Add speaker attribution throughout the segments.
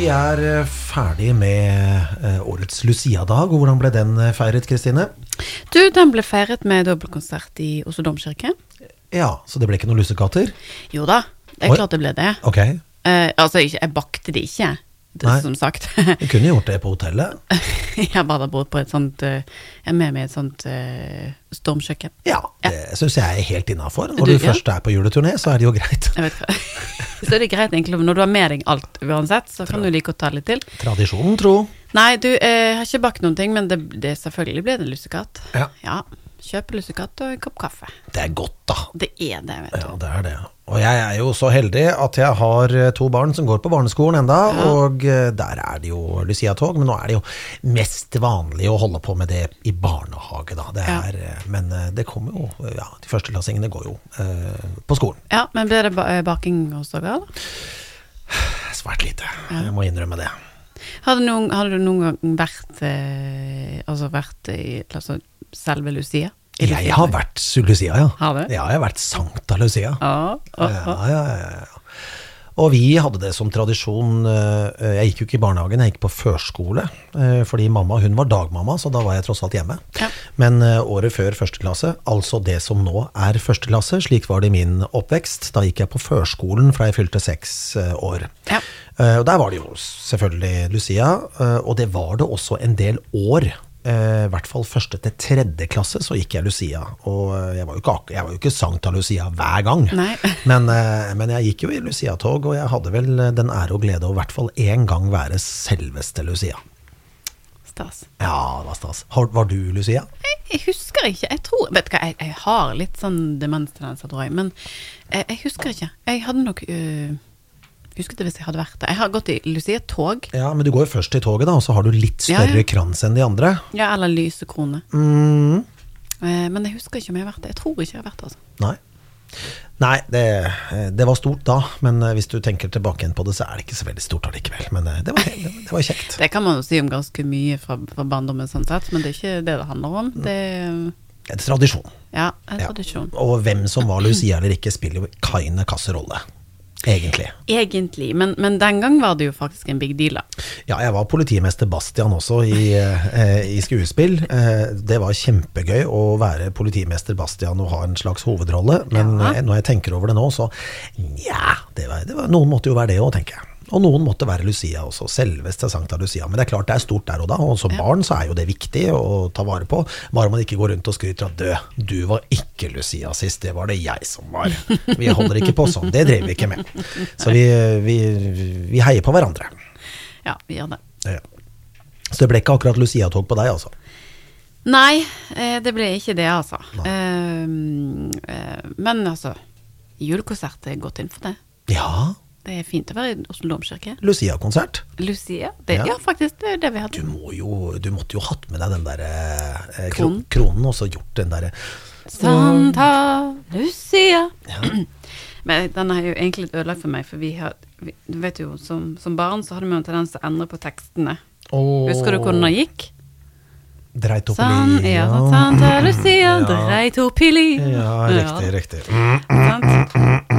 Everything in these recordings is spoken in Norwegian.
Speaker 1: Vi er eh, ferdig med eh, årets Lucia-dag. og Hvordan ble den eh, feiret, Kristine?
Speaker 2: Du, den ble feiret med dobbeltkonsert i Oslo domkirke.
Speaker 1: Ja, så det ble ikke noen lussekatter?
Speaker 2: Jo da, det er klart det ble det.
Speaker 1: Ok,
Speaker 2: Eh, altså, jeg bakte det ikke, det,
Speaker 1: Nei.
Speaker 2: som sagt.
Speaker 1: du kunne gjort det på hotellet.
Speaker 2: jeg har bodd på et sånt eh, Jeg er med meg i et sånt uh, stormkjøkken.
Speaker 1: Ja, det syns jeg er helt innafor. Når
Speaker 2: Du,
Speaker 1: du
Speaker 2: ja.
Speaker 1: først er på juleturné, så er det jo greit.
Speaker 2: Så er det greit, egentlig. Når du har med deg alt uansett, så kan du like å ta litt til.
Speaker 1: Tradisjonen tro.
Speaker 2: Nei, du, eh, jeg har ikke bakt noen ting, men det, det selvfølgelig blir det en lussekatt.
Speaker 1: Ja.
Speaker 2: Ja. Kjøpe lussekatt og en kopp kaffe.
Speaker 1: Det er godt, da.
Speaker 2: Det er det, vet du.
Speaker 1: Ja, det er det. Og jeg er jo så heldig at jeg har eh, to barn som går på barneskolen enda, og eh, der er det jo Lucia-tog, men nå er det jo mest vanlig å holde på med det i barnehage, da. Det er, ja. Men eh, det kommer jo Ja, de førsteklassingene går jo eh, på skolen.
Speaker 2: Ja, men blir det baking hos dere, da?
Speaker 1: Svært lite, jeg må innrømme det.
Speaker 2: Hadde, noen, hadde du noen gang vært eh, Altså vært i altså, selve Lucia? I
Speaker 1: Jeg har vært Lucia, ja.
Speaker 2: Har du?
Speaker 1: Ja, jeg har vært Sankta Lucia.
Speaker 2: Ja,
Speaker 1: Ja,
Speaker 2: ja,
Speaker 1: ja, ja, ja. Og vi hadde det som tradisjon eh, Jeg gikk jo ikke i barnehagen, jeg gikk på førskole. eh, Fordi mamma hun var dagmamma, så da var jeg tross alt hjemme.
Speaker 2: Ja.
Speaker 1: Men eh, året før første klasse, altså det som nå er første klasse, slik var det i min oppvekst. Da gikk jeg på førskolen fra jeg fylte seks eh, år.
Speaker 2: Ja.
Speaker 1: Eh, Og der var det jo selvfølgelig Lucia, eh, og det var det også en del år. Eh, I hvert fall første til tredje klasse så gikk jeg Lucia. Og jeg var jo ikke, jeg var jo ikke Sankta Lucia hver gang. Men, men jeg gikk jo i Lucia-tog, og jeg hadde vel den ære og glede å i hvert fall én gang være selveste Lucia.
Speaker 2: Stas.
Speaker 1: Ja, det var stas. Var du Lucia?
Speaker 2: Jeg, jeg husker ikke. Jeg tror Vet du hva, jeg, jeg har litt sånn demenstendenser, tror jeg. Men jeg, jeg husker ikke. Jeg hadde nok øh, Husket det hvis jeg hadde vært der. Jeg har gått i Lucia-tog.
Speaker 1: Ja, men du går jo først i toget, da, og så har du litt større
Speaker 2: ja.
Speaker 1: krans enn de andre.
Speaker 2: Ja, eller lysekrone.
Speaker 1: Mm,
Speaker 2: Eh, men jeg husker ikke om jeg har vært der. Jeg tror ikke jeg har vært der. Altså.
Speaker 1: nei. Nei, det, det var stort da, men eh, hvis du tenker tilbake igjen på det, så er det ikke så veldig stort allikevel. Men eh, det var, det, var- det var kjekt.
Speaker 2: Det kan man jo si om ganske mye fra, fra barndommen, sånn sett, men det er ikke det det handler om. Det er
Speaker 1: Det er tradisjon.
Speaker 2: ja, en
Speaker 1: Ja.
Speaker 2: tradisjon.
Speaker 1: Og hvem som var Lucia eller ikke, spiller jo keine kasserolle. Egentlig.
Speaker 2: Egentlig. Men, men den gang var det jo faktisk en big deal, da.
Speaker 1: Ja, jeg var politimester Bastian også i, eh, i skuespill. Eh, det var kjempegøy å være politimester Bastian og ha en slags hovedrolle, men
Speaker 2: Ja.
Speaker 1: eh, når jeg tenker over det nå, så nja, det var, det var, noen måtte jo være det òg, tenker jeg. Og noen måtte være Lucia også, selveste Sankta Lucia. Men det er klart det er stort der og da, og som barn så er jo det viktig å ta vare på. Bare man ikke går rundt og skryter av død. Du var ikke Lucia sist, det var det jeg som var. Vi holder ikke på sånn, det driver vi ikke med. Så vi, vi, vi heier på hverandre.
Speaker 2: Ja, vi gjør det.
Speaker 1: Ja. Så det ble ikke akkurat Lucia-tog på deg, altså?
Speaker 2: Nei, eh, det ble ikke det, altså. Eh, eh, men altså, julekonsert er godt inn for det.
Speaker 1: Ja,
Speaker 2: Det er fint å være i Oslo domkirke.
Speaker 1: Lucia-konsert.
Speaker 2: Lucia, det,
Speaker 1: Ja.
Speaker 2: ja. faktisk, det er det vi
Speaker 1: Du,
Speaker 2: hadde.
Speaker 1: må jo, du måtte jo hatt med deg den der eh, kro
Speaker 2: Kronen.
Speaker 1: kronen, og så gjort den derre
Speaker 2: Santa Lucia. Men den er jo egentlig litt ødelagt for meg, for vi har vi, Du vet jo, som, som barn så hadde vi jo en tendens til å endre på tekstene. Husker du hvordan det gikk? Dreit opp San, ja, Santa Lucia,
Speaker 1: Ja.
Speaker 2: Dreitopili.
Speaker 1: Ja, riktig, riktig.
Speaker 2: Sant?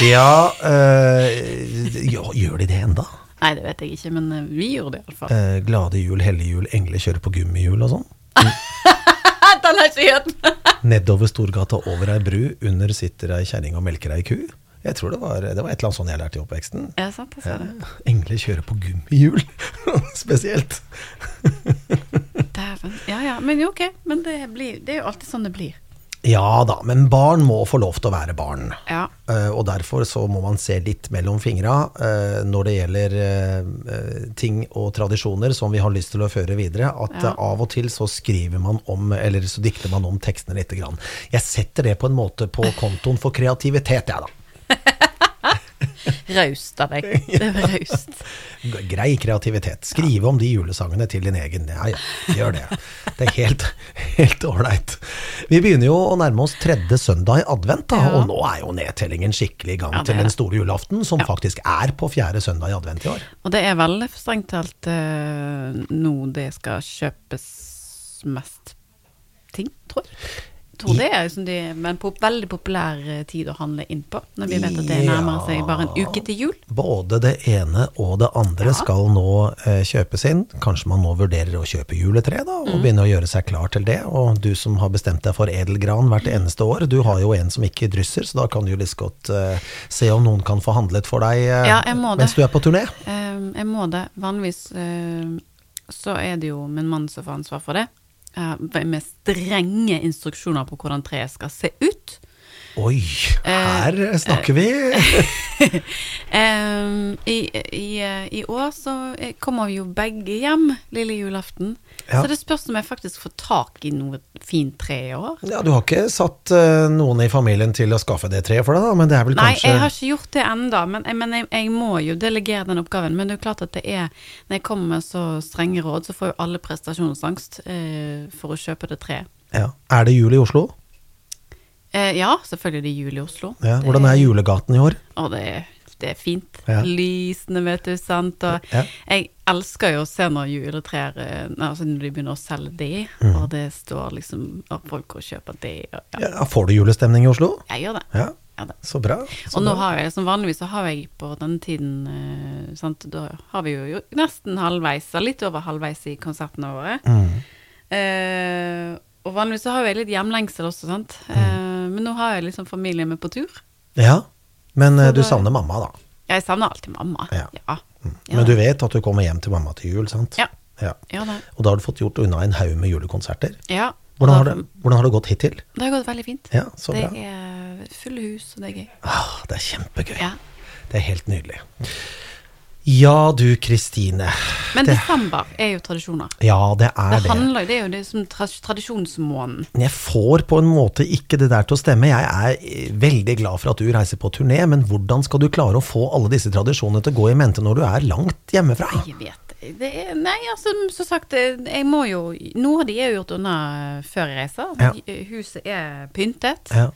Speaker 1: Ja, øh, gjør de det enda?
Speaker 2: Nei, det vet jeg ikke, men eh, vi gjorde det iallfall.
Speaker 1: Eh, glade jul, hellige jul, engler kjører på gummihjul og sånn?
Speaker 2: Den har jeg ikke hørt!
Speaker 1: Nedover Storgata, over ei bru, under sitter ei kjerring og melker ei ku. Jeg tror det var, det var et eller annet sånt jeg lærte i oppveksten.
Speaker 2: Ja, sant, jeg ser det.
Speaker 1: Engler kjører på gummihjul. Spesielt.
Speaker 2: Dæven. Ja ja, men jo, ok. Men det, blir, det er jo alltid sånn det blir.
Speaker 1: Ja da, men barn må få lov til å være barn.
Speaker 2: Ja.
Speaker 1: Uh, og derfor så må man se litt mellom fingra uh, når det gjelder eh, ting og tradisjoner som vi har lyst til å føre videre. At
Speaker 2: Ja.
Speaker 1: av og til så skriver man om, eller så dikter man om tekstene lite grann. Jeg setter det på en måte på kontoen for kreativitet, jeg da.
Speaker 2: Raust av deg. Det var raust.
Speaker 1: Grei kreativitet. Skrive om de julesangene til din egen. Ja ja, gjør det. Det er helt helt ålreit. Vi begynner jo å nærme oss tredje søndag i advent, da,
Speaker 2: Ja.
Speaker 1: og nå er jo nedtellingen skikkelig i gang til den store julaften, som faktisk er på fjerde søndag i advent i år.
Speaker 2: Og det er vel strengt talt eh, nå det skal kjøpes mest ting, tror jeg. Tror det er liksom de, en på veldig populær eh, tid å handle inn på, når vi vet at det nærmer seg bare en uke til jul.
Speaker 1: Både det ene og det andre ja. skal nå eh, kjøpes inn. Kanskje man nå vurderer å kjøpe juletre, da, og mm. begynne å gjøre seg klar til det. Og du som har bestemt deg for edelgran hvert eneste år, du har jo en som ikke drysser, så da kan du jo litt godt eh, se om noen kan få handlet for deg eh, ja, mens du er på turné.
Speaker 2: Uh, jeg må det. Vanligvis så er det jo min mann som får ansvar for det med strenge instruksjoner på hvordan treet skal se ut.
Speaker 1: Oi, her uh, snakker vi!
Speaker 2: I, i, I, år så kommer vi jo begge hjem lille julaften. Ja. Så det spørs om jeg faktisk får tak i noe fint tre i år.
Speaker 1: Ja, Du har ikke satt uh, noen i familien til å skaffe det treet for deg, da? Men det er vel
Speaker 2: Nei,
Speaker 1: kanskje
Speaker 2: Nei, jeg har ikke gjort det ennå, men, men jeg, jeg, må jo delegere den oppgaven. Men det er jo klart at det er Når jeg kommer med så strenge råd, så får jo alle prestasjonsangst uh, for å kjøpe det treet.
Speaker 1: Ja. Er det jul i Oslo?
Speaker 2: Uh, ja, selvfølgelig det jul i Oslo.
Speaker 1: Ja, hvordan er julegaten i år?
Speaker 2: Å, det er det er fint. Ja. Lysende, vet du. sant? Og ja. jeg elsker jo å se når juletrær eh, altså Når de begynner å selge de, mm. og det står liksom Og folk og kjøper de. Og,
Speaker 1: ja. får du julestemning i Oslo?
Speaker 2: Jeg gjør det.
Speaker 1: Ja. Så bra. Så
Speaker 2: og nå har jeg, som vanligvis så har jeg på denne tiden eh, sant, Da har vi jo nesten halvveis, litt over halvveis i konsertene våre. Mm. Eh, og vanligvis så har jeg litt hjemlengsel også, sant. Mm. Men nå har jeg liksom familien med på tur.
Speaker 1: Ja. Men eh, du savner mamma, da?
Speaker 2: Jeg savner alltid mamma. Ja. ja.
Speaker 1: Mm. Men du vet at du kommer hjem til mamma til jul, sant?
Speaker 2: Ja. ja. ja
Speaker 1: og da har du fått gjort unna en haug med julekonserter.
Speaker 2: Ja.
Speaker 1: Hvordan har, det, hvordan har, det, gått hittil?
Speaker 2: Det har gått veldig fint.
Speaker 1: Ja, så
Speaker 2: det
Speaker 1: bra.
Speaker 2: er fulle hus, og det er gøy.
Speaker 1: Ah, det er kjempegøy. Ja. Det er helt nydelig. Ja du, Kristine.
Speaker 2: Men det, desember er jo tradisjoner.
Speaker 1: Ja, det er det.
Speaker 2: Det, handler, det er jo det som tradisjonsmåneden.
Speaker 1: Jeg får på en måte ikke det der til å stemme. Jeg er eh, veldig glad for at du reiser på turné, men hvordan skal du klare å få alle disse tradisjonene til å gå i mente når du er langt hjemmefra?
Speaker 2: Jeg vet det er, nei, altså, som sagt, eh, jeg må jo Noe av de er jo gjort unna før jeg reiser. Ja. Huset er pyntet. Ja.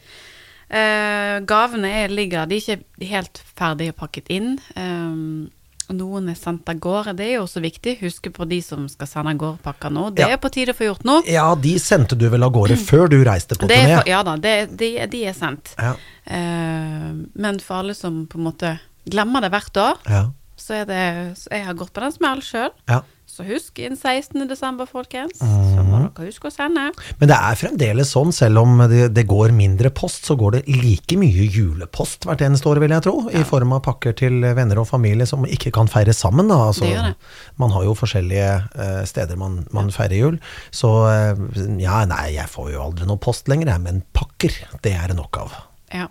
Speaker 2: Uh, gavene er, ligger De er ikke helt ferdig pakket inn. Um, noen er sendt av gårde. Det er jo også viktig. Huske på de som skal sende av gårde pakker nå. Det ja. er på tide å få gjort nå.
Speaker 1: Ja, de sendte du vel av gårde før du reiste på turné?
Speaker 2: Ja da, det, de, de, er sendt. Ja. Uh, men for alle som på en måte glemmer det hvert år, ja. så er det så Jeg har gått på den smellen sjøl. Ja. Så husk inn 16. desember, folkens. Så må mhm. dere huske å sende.
Speaker 1: Men det er fremdeles sånn, selv om det, det, går mindre post, så går det like mye julepost hvert eneste år, vil jeg tro. Ja. I form av pakker til venner og familie som ikke kan feire sammen. Da. Altså, det gjør det. Man har jo forskjellige uh, steder man, man ja. feirer jul. Så uh, ja, nei, jeg får jo aldri noe post lenger, jeg. Men pakker, det er det nok av.
Speaker 2: Ja.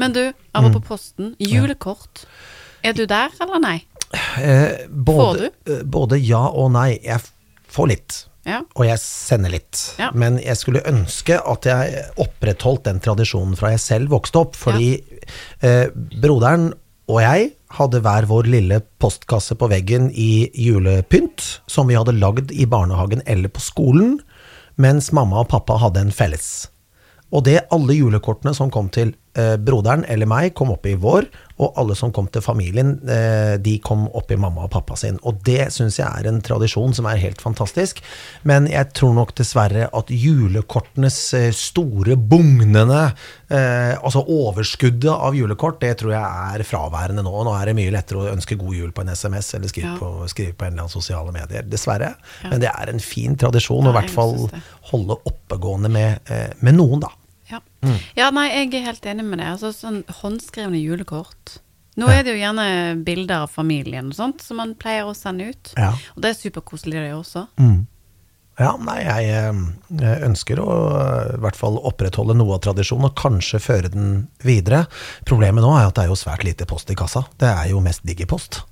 Speaker 2: Men du, av og på mm. posten. Julekort. Er du der, eller nei?
Speaker 1: Eh, både, du? både, ja og nei. Jeg får litt. Ja. Og jeg sender litt. Ja. Men jeg skulle ønske at jeg opprettholdt den tradisjonen fra jeg selv vokste opp. Fordi ja. eh, broderen og jeg hadde hver vår lille postkasse på veggen i julepynt, som vi hadde lagd i barnehagen eller på skolen, mens mamma og pappa hadde en felles. Og det alle julekortene som kom til eh, broderen eller meg, kom opp i vår, og alle som kom til familien, eh, de kom opp i mamma og pappa sin. Og det syns jeg er en tradisjon som er helt fantastisk. Men jeg tror nok dessverre at julekortenes eh, store, bugnende eh, Altså overskuddet av julekort, det tror jeg er fraværende nå. Nå er det mye lettere å ønske god jul på en SMS eller skrive, ja. på, skrive på, en eller annen sosiale medier. Dessverre. Ja. Men det er en fin tradisjon, å i hvert fall holde oppegående med, eh, med noen, da.
Speaker 2: Ja. Mm. ja. nei, jeg er helt enig med det. Altså, sånn håndskrevne julekort. Nå er det jo gjerne bilder av familien og sånt som man pleier å sende ut. Ja. Og det er superkoselig, det også. Mm.
Speaker 1: Ja, nei, jeg, eh, jeg, ønsker å eh, i hvert fall opprettholde noe av tradisjonen, og kanskje føre den videre. Problemet nå er at det er jo svært lite post i kassa. Det er jo mest digipost.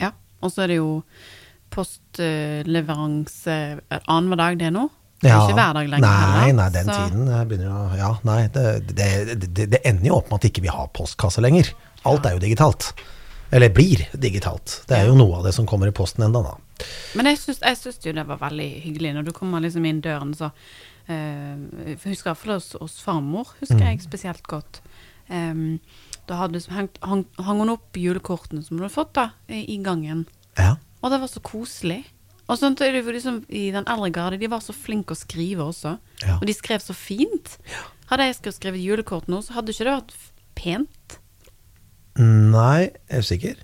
Speaker 2: Ja, og så er det jo postleveranse annenhver dag det nå. Ja, ikke hverdag lenger
Speaker 1: nei. Nei, den så. tiden eh, begynner jo Ja, nei, det, det, det, det, ender jo opp med at ikke vi ikke har postkasse lenger. Alt er jo digitalt. Eller blir digitalt. Det er jo noe av det som kommer i posten enda da.
Speaker 2: Men jeg syns, jo det var veldig hyggelig når du kommer liksom inn døren, så uh, Husker iallfall hos, hos farmor, husker mm. jeg spesielt godt. Um, da hadde hengt, hang, hang, hun opp julekortene som hun hadde fått da, i gangen. Ja. Og det var så koselig. Og sånt er det liksom i den eldre garde, de var så flinke å skrive også.
Speaker 1: Ja.
Speaker 2: Og de skrev så fint. Hadde jeg skrevet, julekort nå, så hadde ikke det vært pent.
Speaker 1: Nei, er du sikker?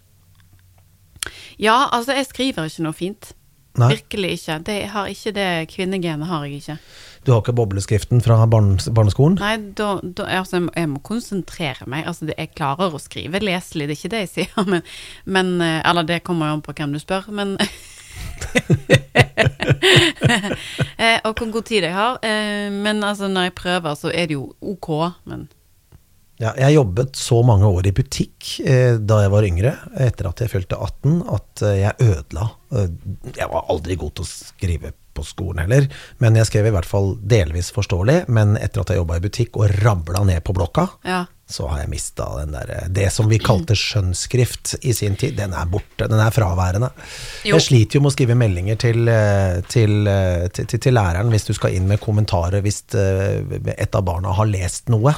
Speaker 2: Ja, altså, jeg skriver ikke noe fint.
Speaker 1: Nei.
Speaker 2: Virkelig ikke. Det har ikke det kvinnegenet har jeg ikke.
Speaker 1: Du har ikke bobleskriften fra barnes, barneskolen?
Speaker 2: Nei, da, da altså, jeg, må, jeg må konsentrere meg. Altså, jeg klarer å skrive leselig, det er ikke det jeg sier, men, men eh, Eller det kommer jo an på hvem du spør, men Og hvor god tid jeg har. Eh, men altså, når jeg prøver, så er det jo ok, men
Speaker 1: Ja, jeg jobbet så mange år i butikk eh, da jeg var yngre, etter at jeg fylte 18, at eh, jeg ødela. Eh, jeg var aldri god til å skrive på skolen heller, men jeg skrev i hvert fall delvis forståelig. Men etter at jeg jobba i butikk og rabla ned på blokka,
Speaker 2: ja.
Speaker 1: så har jeg mista den der Det som vi kalte skjønnskrift i sin tid, den er borte. Den er fraværende.
Speaker 2: Jo.
Speaker 1: Jeg sliter jo med å skrive meldinger til, eh, til, eh, til, til, til læreren hvis du skal inn med kommentarer hvis eh, et av barna har lest noe,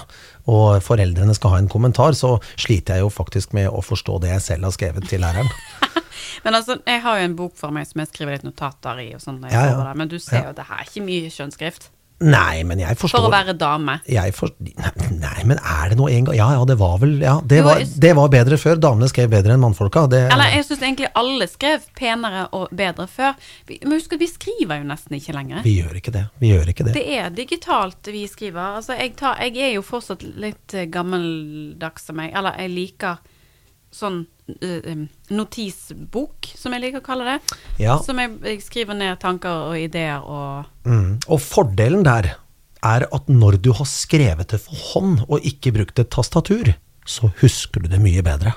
Speaker 1: og foreldrene skal ha en kommentar, så sliter jeg jo faktisk med å forstå det jeg selv har skrevet til læreren.
Speaker 2: Men altså, jeg har jo en bok for meg som jeg skriver litt notater i, og jeg
Speaker 1: Ja, ja.
Speaker 2: Sover men du ser jo, det her er ikke mye skjønnskrift.
Speaker 1: Nei, men jeg forstår
Speaker 2: For å være dame.
Speaker 1: jeg for, nei, nei, men er det noe en gang Ja ja, det var vel Ja, det var, det var bedre før. Damene skrev bedre enn mannfolka. Det,
Speaker 2: Eller jeg syns egentlig alle skrev penere og bedre før. Men husk at vi skriver jo nesten ikke lenger.
Speaker 1: vi gjør ikke det. Vi gjør ikke det.
Speaker 2: Det er digitalt vi skriver. Altså, jeg, tar, jeg er jo fortsatt litt eh, gammeldags som meg. Eller jeg liker sånn uh, notisbok, som jeg liker å kalle det.
Speaker 1: Ja.
Speaker 2: Som jeg, jeg skriver ned tanker og ideer og
Speaker 1: Mm. Og fordelen der er at når du har skrevet det for hånd og ikke brukt et tastatur, så husker du det mye bedre.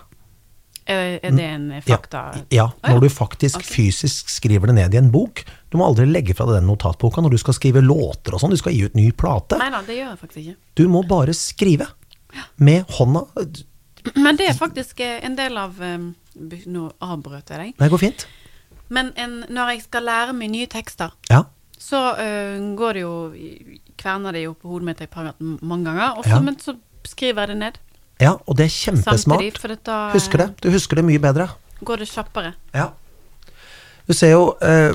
Speaker 2: Er, er det en fakta?
Speaker 1: Mm. Ja,
Speaker 2: ja.
Speaker 1: når du faktisk
Speaker 2: okay.
Speaker 1: fysisk skriver det ned i en bok. Du må aldri legge fra deg den notatboka når du skal skrive låter og sånn. Du skal gi ut ny plate.
Speaker 2: Nei da, det gjør jeg faktisk ikke.
Speaker 1: Du må bare skrive. Med hånda.
Speaker 2: Men det er faktisk eh, en del av em, Nå avbrøt jeg deg.
Speaker 1: Det går fint.
Speaker 2: Men en, når jeg skal lære meg nye tekster,
Speaker 1: Ja.
Speaker 2: så uh, går det jo Kverner det jo på hodet mitt jeg har mange ganger, og så,
Speaker 1: Ja.
Speaker 2: men så skriver jeg det ned
Speaker 1: ja, og det er
Speaker 2: samtidig,
Speaker 1: kjempesmart.
Speaker 2: for da
Speaker 1: Husker det. Du husker det mye bedre.
Speaker 2: går det kjappere.
Speaker 1: Ja. Du ser jo eh,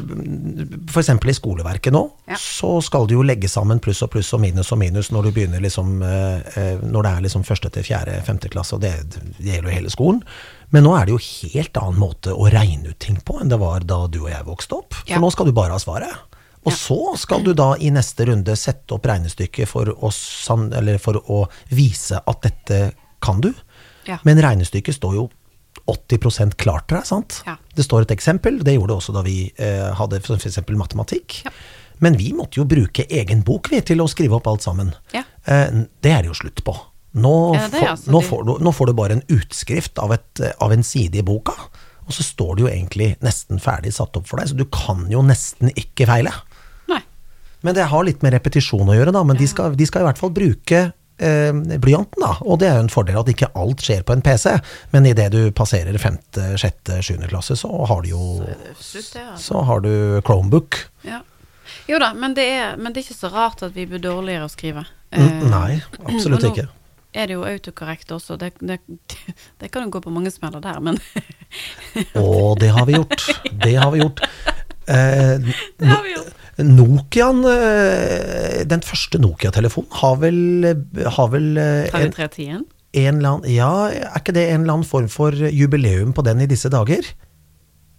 Speaker 1: f.eks. i skoleverket nå,
Speaker 2: Ja.
Speaker 1: så skal du jo legge sammen pluss og pluss og minus og minus når du begynner liksom eh, eh, Når det er liksom første til fjerde, femte klasse, og det, det gjelder jo hele skolen. Men nå er det jo helt annen måte å regne ut ting på enn det var da du og jeg vokste opp. For
Speaker 2: Ja.
Speaker 1: nå skal du bare ha svaret. Og så skal du da i neste runde sette opp regnestykket for å, eller for å vise at dette kan du.
Speaker 2: Ja.
Speaker 1: Men regnestykket står jo 80% klart til deg, sant?
Speaker 2: Ja.
Speaker 1: Det står et eksempel, det gjorde det også da vi eh, hadde f.eks. matematikk.
Speaker 2: Ja.
Speaker 1: Men vi måtte jo bruke egen bok vi, til å skrive opp alt sammen.
Speaker 2: Ja.
Speaker 1: Eh, det er det jo slutt på. Nå,
Speaker 2: det altså?
Speaker 1: nå, får du, nå får du bare en utskrift av, et, av en side i boka, og så står det jo egentlig nesten ferdig satt opp for deg, så du kan jo nesten ikke feile.
Speaker 2: Nei.
Speaker 1: Men det har litt med repetisjon å gjøre, da. Men de, skal, de skal i hvert fall bruke blyanten, da. Og det er jo en fordel at ikke alt skjer på en PC. Men idet du passerer femte, sjette, sjuende klasse, så har du jo
Speaker 2: slutt, altså.
Speaker 1: Så har du Chromebook.
Speaker 2: Ja. Jo da, men det, er, men det er ikke så rart at vi blir dårligere å skrive.
Speaker 1: Mm,
Speaker 2: Eh,
Speaker 1: nei, absolutt
Speaker 2: nå
Speaker 1: ikke.
Speaker 2: Er det jo autokorrekt også. Det, det, det kan jo gå på mange smeller der, men
Speaker 1: Å, det har vi gjort. Det har vi gjort. Eh,
Speaker 2: Det har vi gjort.
Speaker 1: Nokiaen, eh, den første Nokia-telefonen, har vel, har vel eh, en,
Speaker 2: 3310-en?
Speaker 1: eller annen Ja, er ikke det en eller annen form for jubileum på den i disse dager?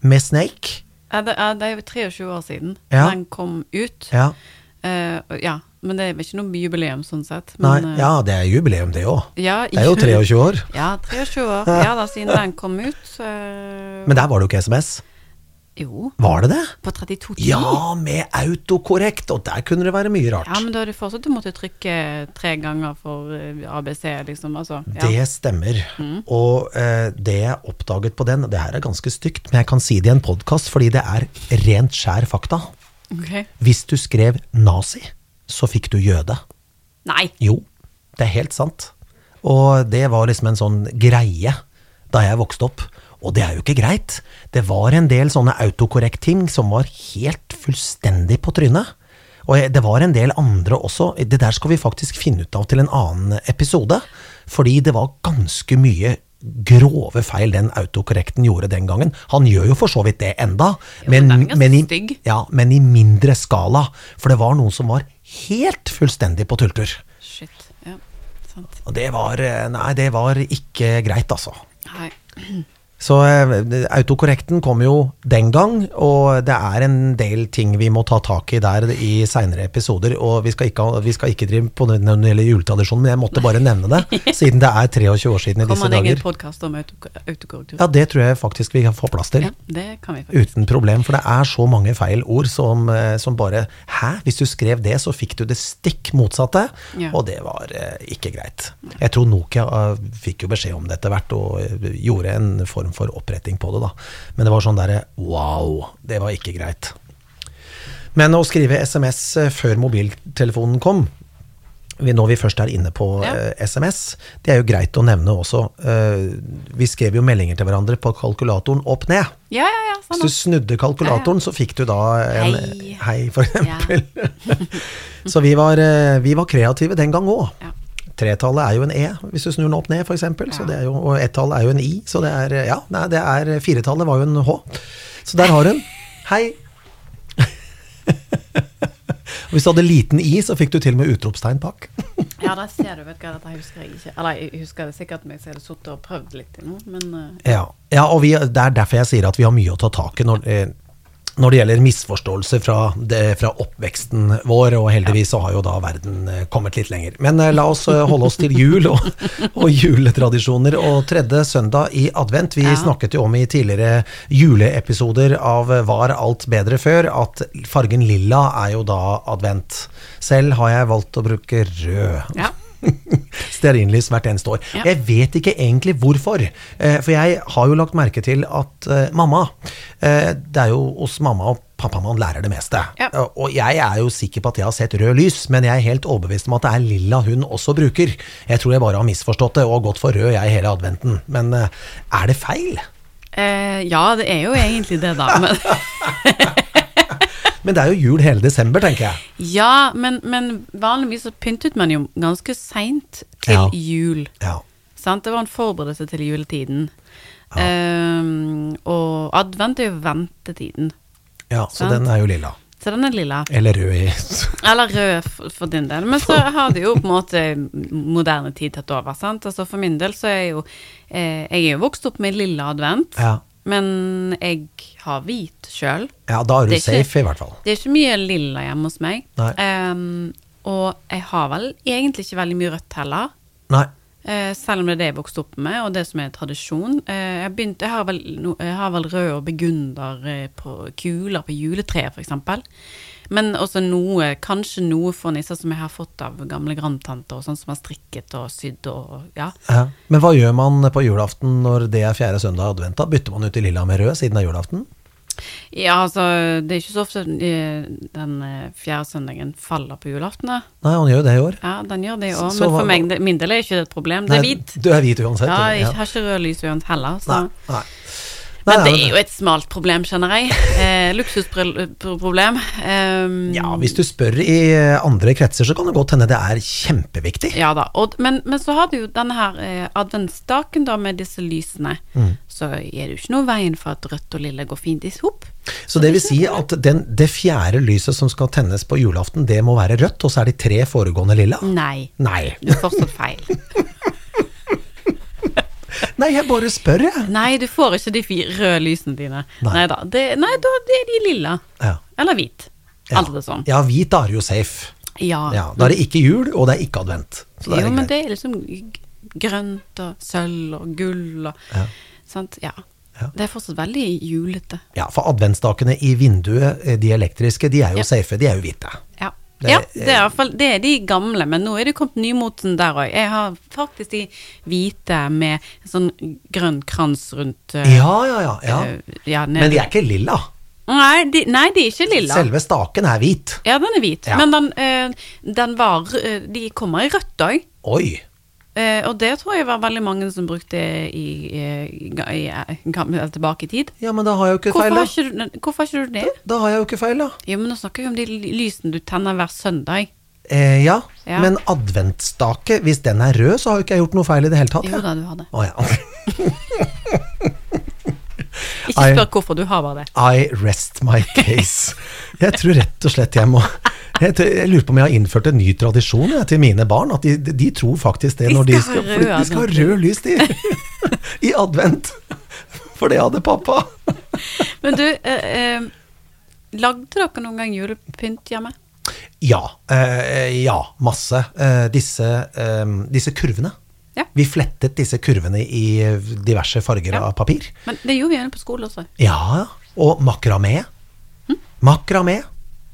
Speaker 1: Med Snake?
Speaker 2: Ja, det, er jo 23 år siden
Speaker 1: Ja.
Speaker 2: den kom ut.
Speaker 1: Ja.
Speaker 2: Uh, ja, men det er vel ikke noe jubileum sånn sett. Men, Nei,
Speaker 1: ja, det er jubileum, det òg.
Speaker 2: ja,
Speaker 1: Det er jo 23 år.
Speaker 2: Ja, 23 år. Ja da, siden den kom ut. Uh...
Speaker 1: Men der var det jo ikke SMS.
Speaker 2: Jo,
Speaker 1: Var det det?
Speaker 2: på 3210.
Speaker 1: Ja, med autokorrekt! Og der kunne det være mye rart.
Speaker 2: Ja, men da er det fortsatt du måtte trykke tre ganger for eh, ABC, liksom. Altså, ja.
Speaker 1: Det stemmer. Og eh, det jeg oppdaget på den, det her er ganske stygt, men jeg kan si det i en podkast fordi det er rent skjær fakta.
Speaker 2: Ok.
Speaker 1: Hvis du skrev nazi, så fikk du jøde.
Speaker 2: Nei!
Speaker 1: Jo, det er helt sant. Og det var liksom en sånn greie da jeg vokste opp. Og det er jo ikke greit. Det var en del sånne autokorrekt-ting som var helt fullstendig på trynet. Og det var en del andre også. Det der skal vi faktisk finne ut av til en annen episode. Fordi det var ganske mye grove feil den autokorrekten gjorde den gangen. Han gjør jo for så vidt det enda,
Speaker 2: Jo,
Speaker 1: men, men, i, ja, men i mindre skala. For det var noen som var helt fullstendig på tulltur.
Speaker 2: Shit. Ja, sant.
Speaker 1: Og det var eh, Nei, det var ikke greit, altså.
Speaker 2: Nei.
Speaker 1: Så eh, autokorrekten kom jo den gang, og det er en del ting vi må ta tak i der i seinere episoder. Og vi skal ikke, vi skal ikke drive på når det gjelder juletradisjonen, men jeg måtte bare nevne det, siden det er 23 år siden i disse dager.
Speaker 2: Kommer det ingen egen podkast om auto- autokorrektur?
Speaker 1: Ja, det tror jeg faktisk vi kan få plass til.
Speaker 2: Ja, det kan vi faktisk.
Speaker 1: Uten problem, for det er så mange feil ord som, eh, som bare Hæ, hvis du skrev det, så fikk du det stikk motsatte.
Speaker 2: Ja.
Speaker 1: Og det var eh, ikke greit. Jeg tror Nokia fikk jo beskjed om det etter hvert, og gjorde en form for oppretting på det, da. Men det var sånn derre wow, det var ikke greit. Men å skrive SMS eh, før mobiltelefonen kom, når vi først er inne på
Speaker 2: Ja.
Speaker 1: eh, SMS, det er jo greit å nevne også. Eh, vi skrev jo meldinger til hverandre på kalkulatoren opp ned.
Speaker 2: Ja, ja, ja.
Speaker 1: Hvis
Speaker 2: Sånn.
Speaker 1: du snudde kalkulatoren, så fikk du da en
Speaker 2: Hei.
Speaker 1: hei, for eksempel. så vi var, eh, vi var kreative den gang òg. Tretallet er jo en E, hvis du snur den opp ned, f.eks. Så
Speaker 2: Ja.
Speaker 1: jo, og ett-tall er jo en I, så det er Ja, nei, det er firetallet var jo en H. Så der har hun. Hei. Hvis du hadde liten i, så fikk du til og med utropstegn bak.
Speaker 2: ja, der ser du, vet du hva, dette husker jeg ikke. Eller jeg husker det sikkert, men jeg har sittet og prøvd litt til nå, men uh.
Speaker 1: Ja, ja og vi, det er derfor jeg sier at vi har mye å ta tak i når, eh, når det gjelder misforståelser fra, det, fra oppveksten vår, og heldigvis så har jo da verden eh, kommet litt lenger. Men eh, la oss eh, holde oss til jul og, og juletradisjoner. Og tredje søndag i advent, vi
Speaker 2: Ja.
Speaker 1: snakket jo om i tidligere juleepisoder av Var alt bedre før, at fargen lilla er jo da advent. Selv har jeg valgt å bruke rød.
Speaker 2: ja.
Speaker 1: Stearinlys hvert eneste år.
Speaker 2: Ja.
Speaker 1: Jeg vet ikke egentlig hvorfor. Eh, for jeg har jo lagt merke til at eh, mamma eh, Det er jo hos mamma og pappa man lærer det meste.
Speaker 2: Ja.
Speaker 1: Og jeg er jo sikker på at jeg har sett rød lys, men jeg er helt overbevist om at det er lilla hun også bruker. Jeg tror jeg bare har misforstått det og gått for rød jeg hele adventen. Men er det feil?
Speaker 2: Eh, ja, det er jo egentlig det, da. Men,
Speaker 1: Men det er jo jul hele desember, tenker jeg.
Speaker 2: ja, men, men vanligvis så pyntet man jo ganske seint til
Speaker 1: Ja.
Speaker 2: jul.
Speaker 1: Ja.
Speaker 2: Sant? Det var en forberedelse til juletiden. Ehm, og advent er jo ventetiden.
Speaker 1: ja så
Speaker 2: Sant.
Speaker 1: den er jo lilla.
Speaker 2: Så den er lilla.
Speaker 1: Eller rød
Speaker 2: Eller rød for, for din del. Men så har det jo på en måte moderne tid tatt over. Sant? Altså For min del så er jeg jo eh, Jeg er jo vokst opp med lilla advent,
Speaker 1: Ja.
Speaker 2: Men jeg har hvit sjøl.
Speaker 1: ja, da er du
Speaker 2: er
Speaker 1: safe, ikke- i hvert fall.
Speaker 2: Det er ikke mye lilla hjemme hos meg. Ehm, og jeg har vel egentlig ikke veldig mye rødt heller.
Speaker 1: Nei.
Speaker 2: Uh, selv om det er det jeg vokste opp med, og det som er tradisjon. Uh, jeg, begynt, jeg, har vel, no, jeg har vel rød og begunder eh, på kuler på juletreet, f.eks. Men også noe, kanskje noe for nisser som jeg har fått av gamle grandtanter, og sånn som har strikket og sydd og ja.
Speaker 1: Ja. Men hva gjør man på julaften når det er fjerde søndag advent? da? Bytter man ut i lilla med rød siden det er julaften?
Speaker 2: Ja, altså, det er ikke så ofte eh, den eh, fjerde søndagen faller på julaften. da.
Speaker 1: Nei, han gjør det i år.
Speaker 2: Ja, den gjør det òg,
Speaker 1: Så
Speaker 2: men for meg, min del er ikke det et problem. Det er hvit.
Speaker 1: Du er hvit uansett.
Speaker 2: Ja, jeg har ikke rød lys uansett heller. Så.
Speaker 1: Nei, nei.
Speaker 2: Men det er jo et smalt problem, kjenner jeg. Eh, Luksusproblem. Um,
Speaker 1: Ja, hvis du spør i eh, andre kretser, så kan det godt hende det er kjempeviktig.
Speaker 2: Ja da. Og, men, men så har du jo denne her eh, adventsstaken da med disse lysene.
Speaker 1: Mm.
Speaker 2: Så er det jo ikke noe veien for at rødt og lille går fint i hop.
Speaker 1: Så det vil si at den, det fjerde lyset som skal tennes på julaften, det må være rødt, og så er de tre foregående lilla?
Speaker 2: Nei.
Speaker 1: Nei.
Speaker 2: Du har fortsatt feil.
Speaker 1: Nei, jeg bare spør, jeg.
Speaker 2: Nei, du får ikke de røde lysene dine.
Speaker 1: Nei.
Speaker 2: Nei da. Det, nei, da det er de lilla.
Speaker 1: Ja.
Speaker 2: Eller hvit.
Speaker 1: Ja.
Speaker 2: Alt det sånn.
Speaker 1: Ja, hvit da er jo safe.
Speaker 2: Ja.
Speaker 1: Ja, da er det ikke jul, og det er ikke advent. Så
Speaker 2: jo,
Speaker 1: det
Speaker 2: men det er liksom grønt og sølv og gull og
Speaker 1: Ja.
Speaker 2: Sant? Ja.
Speaker 1: Ja.
Speaker 2: Det er fortsatt veldig julete.
Speaker 1: Ja, for adventsstakene i vinduet, eh, de elektriske, de er jo
Speaker 2: Ja.
Speaker 1: safe, de er jo hvite.
Speaker 2: Ja.
Speaker 1: Det-
Speaker 2: ja, det er, i fall, det er de gamle, men nå er det kommet nymoten der òg. Jeg har faktisk de hvite med en sånn grønn krans rundt uh,
Speaker 1: Ja, ja, ja. ja.
Speaker 2: Uh, ja,
Speaker 1: Men de er ikke lilla.
Speaker 2: nei, de, nei, de er ikke lilla.
Speaker 1: Selve staken er hvit.
Speaker 2: Ja, den er hvit.
Speaker 1: Ja.
Speaker 2: Men den, uh, den var eh, De kommer i rødt òg.
Speaker 1: Oi.
Speaker 2: Eh, og det tror jeg var veldig mange som brukte i, eh, i, i, eh, tilbake i tid.
Speaker 1: Ja, men da har jeg jo ikke
Speaker 2: Hvorfor
Speaker 1: feil,
Speaker 2: har
Speaker 1: da.
Speaker 2: ikke, hvorfor har ikke du det?
Speaker 1: Da har jeg jo ikke feil, da.
Speaker 2: Jo, men nå snakker vi om de lysene du tenner hver søndag.
Speaker 1: Eh, ja,
Speaker 2: Ja.
Speaker 1: men adventsstake, hvis den er rød, så har jo ikke jeg gjort noe feil i det hele tatt.
Speaker 2: Jo da, du har det.
Speaker 1: Oh, ja.
Speaker 2: Ikke
Speaker 1: spør
Speaker 2: spør hvorfor, du har bare det.
Speaker 1: I rest my case. Jeg tror rett og slett jeg må jeg, jeg lurer på om jeg har innført en ny tradisjon jeg, til mine barn. At de, de tror faktisk det
Speaker 2: De
Speaker 1: når de
Speaker 2: skal rød
Speaker 1: de skal ha rød lys de, i advent. For det hadde pappa.
Speaker 2: Men du, eh, eh, lagde dere noen gang julepynt hjemme?
Speaker 1: Ja. Eh, ja, masse. Eh, disse, eh, disse kurvene.
Speaker 2: Ja.
Speaker 1: Vi flettet disse kurvene i diverse farger
Speaker 2: Ja.
Speaker 1: av papir.
Speaker 2: Men det gjorde vi gjerne på skolen også.
Speaker 1: Ja, og makramé.
Speaker 2: Hm?
Speaker 1: Makramé.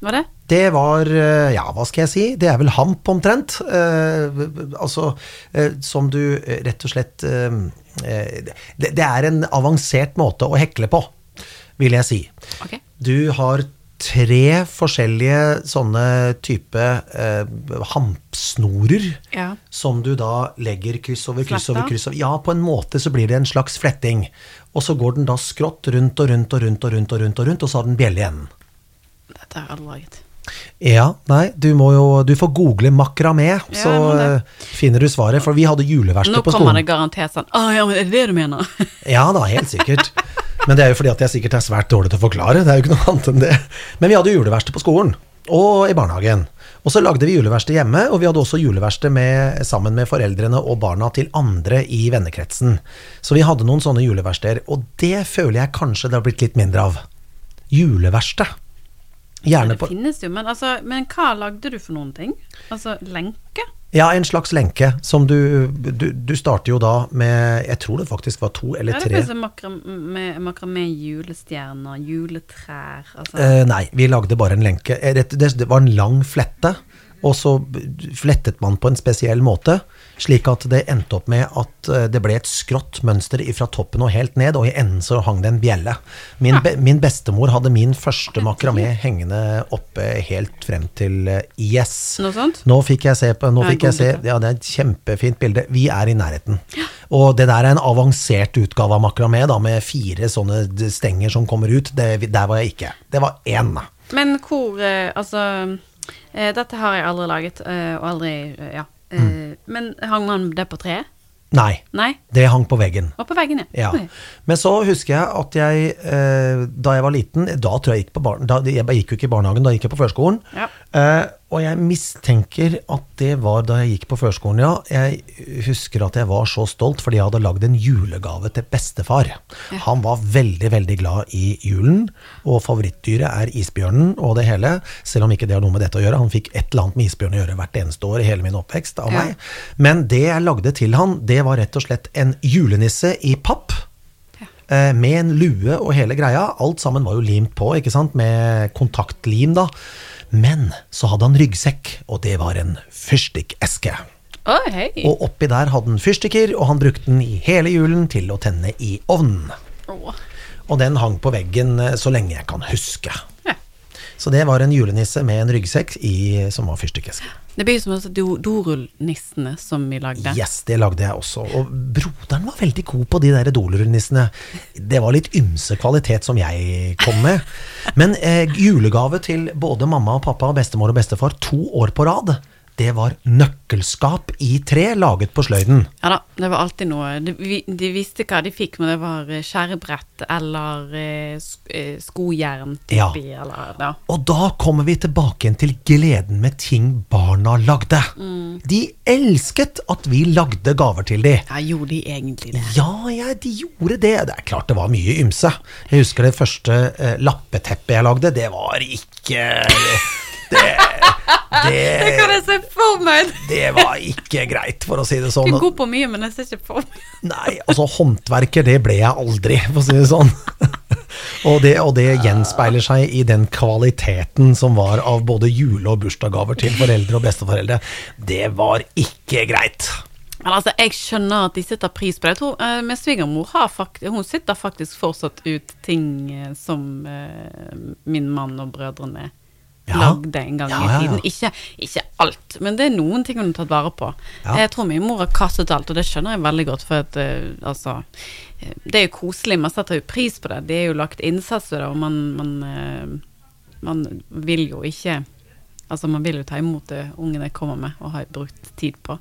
Speaker 2: Var det?
Speaker 1: Det var, eh, ja, hva skal jeg si, det er vel hamp omtrent. Eh, altså, eh, som du eh, rett og slett eh, eh, det, det er en avansert måte å hekle på, vil jeg si.
Speaker 2: Okay.
Speaker 1: Du har tre forskjellige sånne type eh, hampsnorer.
Speaker 2: Ja.
Speaker 1: Som du da legger kryss over kryss
Speaker 2: Fletta?
Speaker 1: over kryss over. Ja, på en måte så blir det en slags fletting. Og så går den da skrått rundt og rundt og rundt og rundt, og rundt, og rundt, og så har den bjelle igjen.
Speaker 2: Dette har jeg aldri laget.
Speaker 1: Ja, nei, du må jo Du får google makramé, så
Speaker 2: må det.
Speaker 1: eh, finner du svaret. For vi hadde juleverksted
Speaker 2: Nå kommer det garantert sånn Å ja, men er det det du mener?
Speaker 1: Ja da, helt sikkert. Men det er jo fordi at jeg sikkert er svært dårlig til å forklare. Det er jo ikke noe annet enn det. Men vi hadde juleverksted på skolen. Og i barnehagen. Og så lagde vi juleverksted hjemme, og vi hadde også juleverksted sammen med foreldrene og barna til andre i vennekretsen. Så vi hadde noen sånne juleverksteder, og det føler jeg kanskje det har blitt litt mindre av. Juleverksted. Gjerne
Speaker 2: det finnes jo, men, altså, men hva lagde du for noen ting? Altså lenke?
Speaker 1: Ja, en slags lenke som du, du Du starter jo da med Jeg tror det faktisk var to eller
Speaker 2: Ja, det
Speaker 1: tre.
Speaker 2: finnes makramé, julestjerner, juletrær altså.
Speaker 1: Eh, nei, vi lagde bare en lenke. Eh, Det, det, det var en lang flette, og så flettet man på en spesiell måte, slik at det endte opp med at eh, det ble et skrått mønster fra toppen og helt ned, og i enden så hang det en bjelle. Min, be, min bestemor hadde min første makramé hengende oppe helt frem til yes. IS.
Speaker 2: Noe sånt?
Speaker 1: Nå fikk jeg se på, nå fikk jeg se, ja det er et kjempefint bilde. Vi er i nærheten. Og det der er en avansert utgave av makramé, da, med fire sånne stenger som kommer ut. Det, der var jeg ikke. Det var én.
Speaker 2: Men hvor eh, Altså eh, Dette har jeg aldri laget, eh, og aldri eh, Ja. Eh,
Speaker 1: Mm.
Speaker 2: Men hang man det på treet?
Speaker 1: Nei,
Speaker 2: Nei?
Speaker 1: det hang på veggen.
Speaker 2: Og på veggen,
Speaker 1: Ja.
Speaker 2: ja.
Speaker 1: Men så husker jeg at jeg, eh, da jeg var liten Da tror jeg gikk på barn, da, Jeg gikk jo ikke i barnehagen, da gikk jeg på førskolen.
Speaker 2: Ja.
Speaker 1: Eh, og jeg mistenker at det var da jeg gikk på førskolen, ja. Jeg husker at jeg var så stolt fordi jeg hadde lagd en julegave til bestefar. Han var veldig, veldig glad i julen, og favorittdyret er isbjørnen og det hele. Selv om ikke det har noe med dette å gjøre. Han fikk et eller annet med isbjørn å gjøre hvert eneste år i hele min oppvekst av
Speaker 2: Ja.
Speaker 1: meg. Men det jeg lagde til han, det var rett og slett en julenisse i papp. Eh, med en lue og hele greia. Alt sammen var jo limt på, ikke sant, med kontaktlim, da. Men så hadde han ryggsekk, og det var en fyrstikkeske.
Speaker 2: Oh, hey.
Speaker 1: Og oppi der hadde han fyrstikker, og han brukte den i hele julen til å tenne i ovnen.
Speaker 2: Oh.
Speaker 1: Og den hang på veggen eh, så lenge jeg kan huske.
Speaker 2: Ja.
Speaker 1: Så det var en julenisse med en ryggsekk i, som var fyrstikkeske.
Speaker 2: Det blir som altså do- dorullnissene som vi lagde.
Speaker 1: Yes, det lagde jeg også. Og broderen var veldig god på de der dorullnissene. Det var litt ymse kvalitet som jeg kom med. Men eh, julegave til både mamma og pappa, bestemor og bestefar to år på rad, det var nøkkelskap i tre laget på sløyden.
Speaker 2: Ja da, det var alltid noe. De, de visste hva de fikk, men det var eh, skjærebrett eller eh, eh, skojern
Speaker 1: Ja.
Speaker 2: eller ja.
Speaker 1: Og da kommer vi tilbake igjen til gleden med ting barna lagde. De elsket at vi lagde gaver til dem.
Speaker 2: Ja, gjorde de egentlig det?
Speaker 1: Ja, ja, de gjorde det. Det er klart det var mye ymse. Jeg husker det første lappeteppet jeg lagde. Det var ikke Det,
Speaker 2: Det kan jeg se for meg!
Speaker 1: det var ikke greit, for å si det sånn.
Speaker 2: Du er god på mye, men jeg ser ikke for meg.
Speaker 1: Nei, altså håndverker, det ble jeg aldri, for å si det sånn. Og det, og det gjenspeiler seg i den kvaliteten som var av både jule- og bursdagsgaver til foreldre og besteforeldre. Det var ikke greit.
Speaker 2: Men altså, jeg skjønner at de setter pris på det. Jeg tror eh, Min svigermor har faktisk, hun sitter faktisk fortsatt ut ting eh, som eh, min mann og brødrene
Speaker 1: Ja.
Speaker 2: lagde en gang
Speaker 1: Ja,
Speaker 2: i tiden. Ikke, ikke alt, men det er noen ting hun har tatt vare på. Jeg tror min mor har kastet alt, og det skjønner jeg veldig godt. For at, uh, altså eh, Det er jo koselig, man setter jo pris på det. Det er jo lagt innsats i det, og man, man, uh, man vil jo ikke Altså man vil jo ta imot det ungene kommer med og har brukt tid på.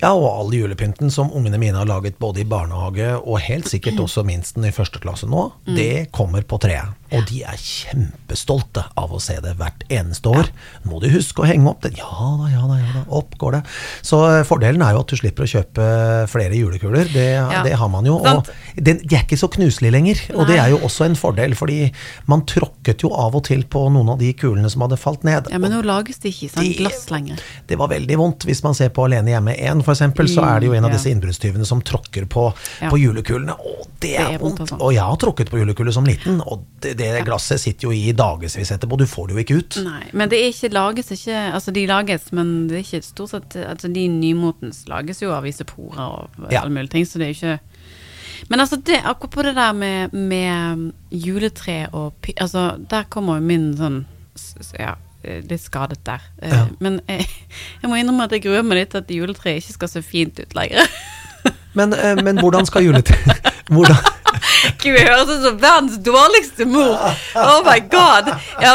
Speaker 1: Ja, og all julepynten som ungene mine har laget både i barnehage og helt sikkert også minsten i første klasse nå, mm. det kommer på treet. Og de er kjempestolte av å se det hvert eneste år. Ja. Må du huske å henge opp den? Ja da, ja da, ja da. Opp går det. Så eh, fordelen er jo at du slipper å kjøpe flere julekuler. Det, ja. det har man jo. Og de er ikke så knuselige lenger. Og det er jo også en fordel, fordi man tråkket jo av og til på noen av de kulene som hadde falt ned.
Speaker 2: Ja, Men nå lages det ikke i sånn glass lenger.
Speaker 1: Det var veldig vondt. Hvis man ser på Alene hjemme 1 f.eks., så er det jo en av disse innbruddstyvene som tråkker på, på julekulene. Og det er, det er vondt. Altså. Og jeg har tråkket på julekule som liten, og det, det glasset sitter jo i dagevis etterpå. Du får det jo ikke ut.
Speaker 2: Nei, men det er ikke lages ikke Altså, de lages, men det er ikke stort sett Altså, de nymotens lages jo av isoporer og ja. alle mulige ting, så det er jo ikke men altså, det, akkurat på det der med, med juletre og Altså, der kommer jo min sånn ja, litt skadet der. Eh, ja. Men jeg, jeg, må innrømme at jeg gruer meg litt til at juletreet ikke skal se fint ut lenger.
Speaker 1: men, eh, men hvordan skal juletreet Hvordan
Speaker 2: Gud, jeg høres ut som verdens dårligste mor. Oh my god.
Speaker 1: Ja.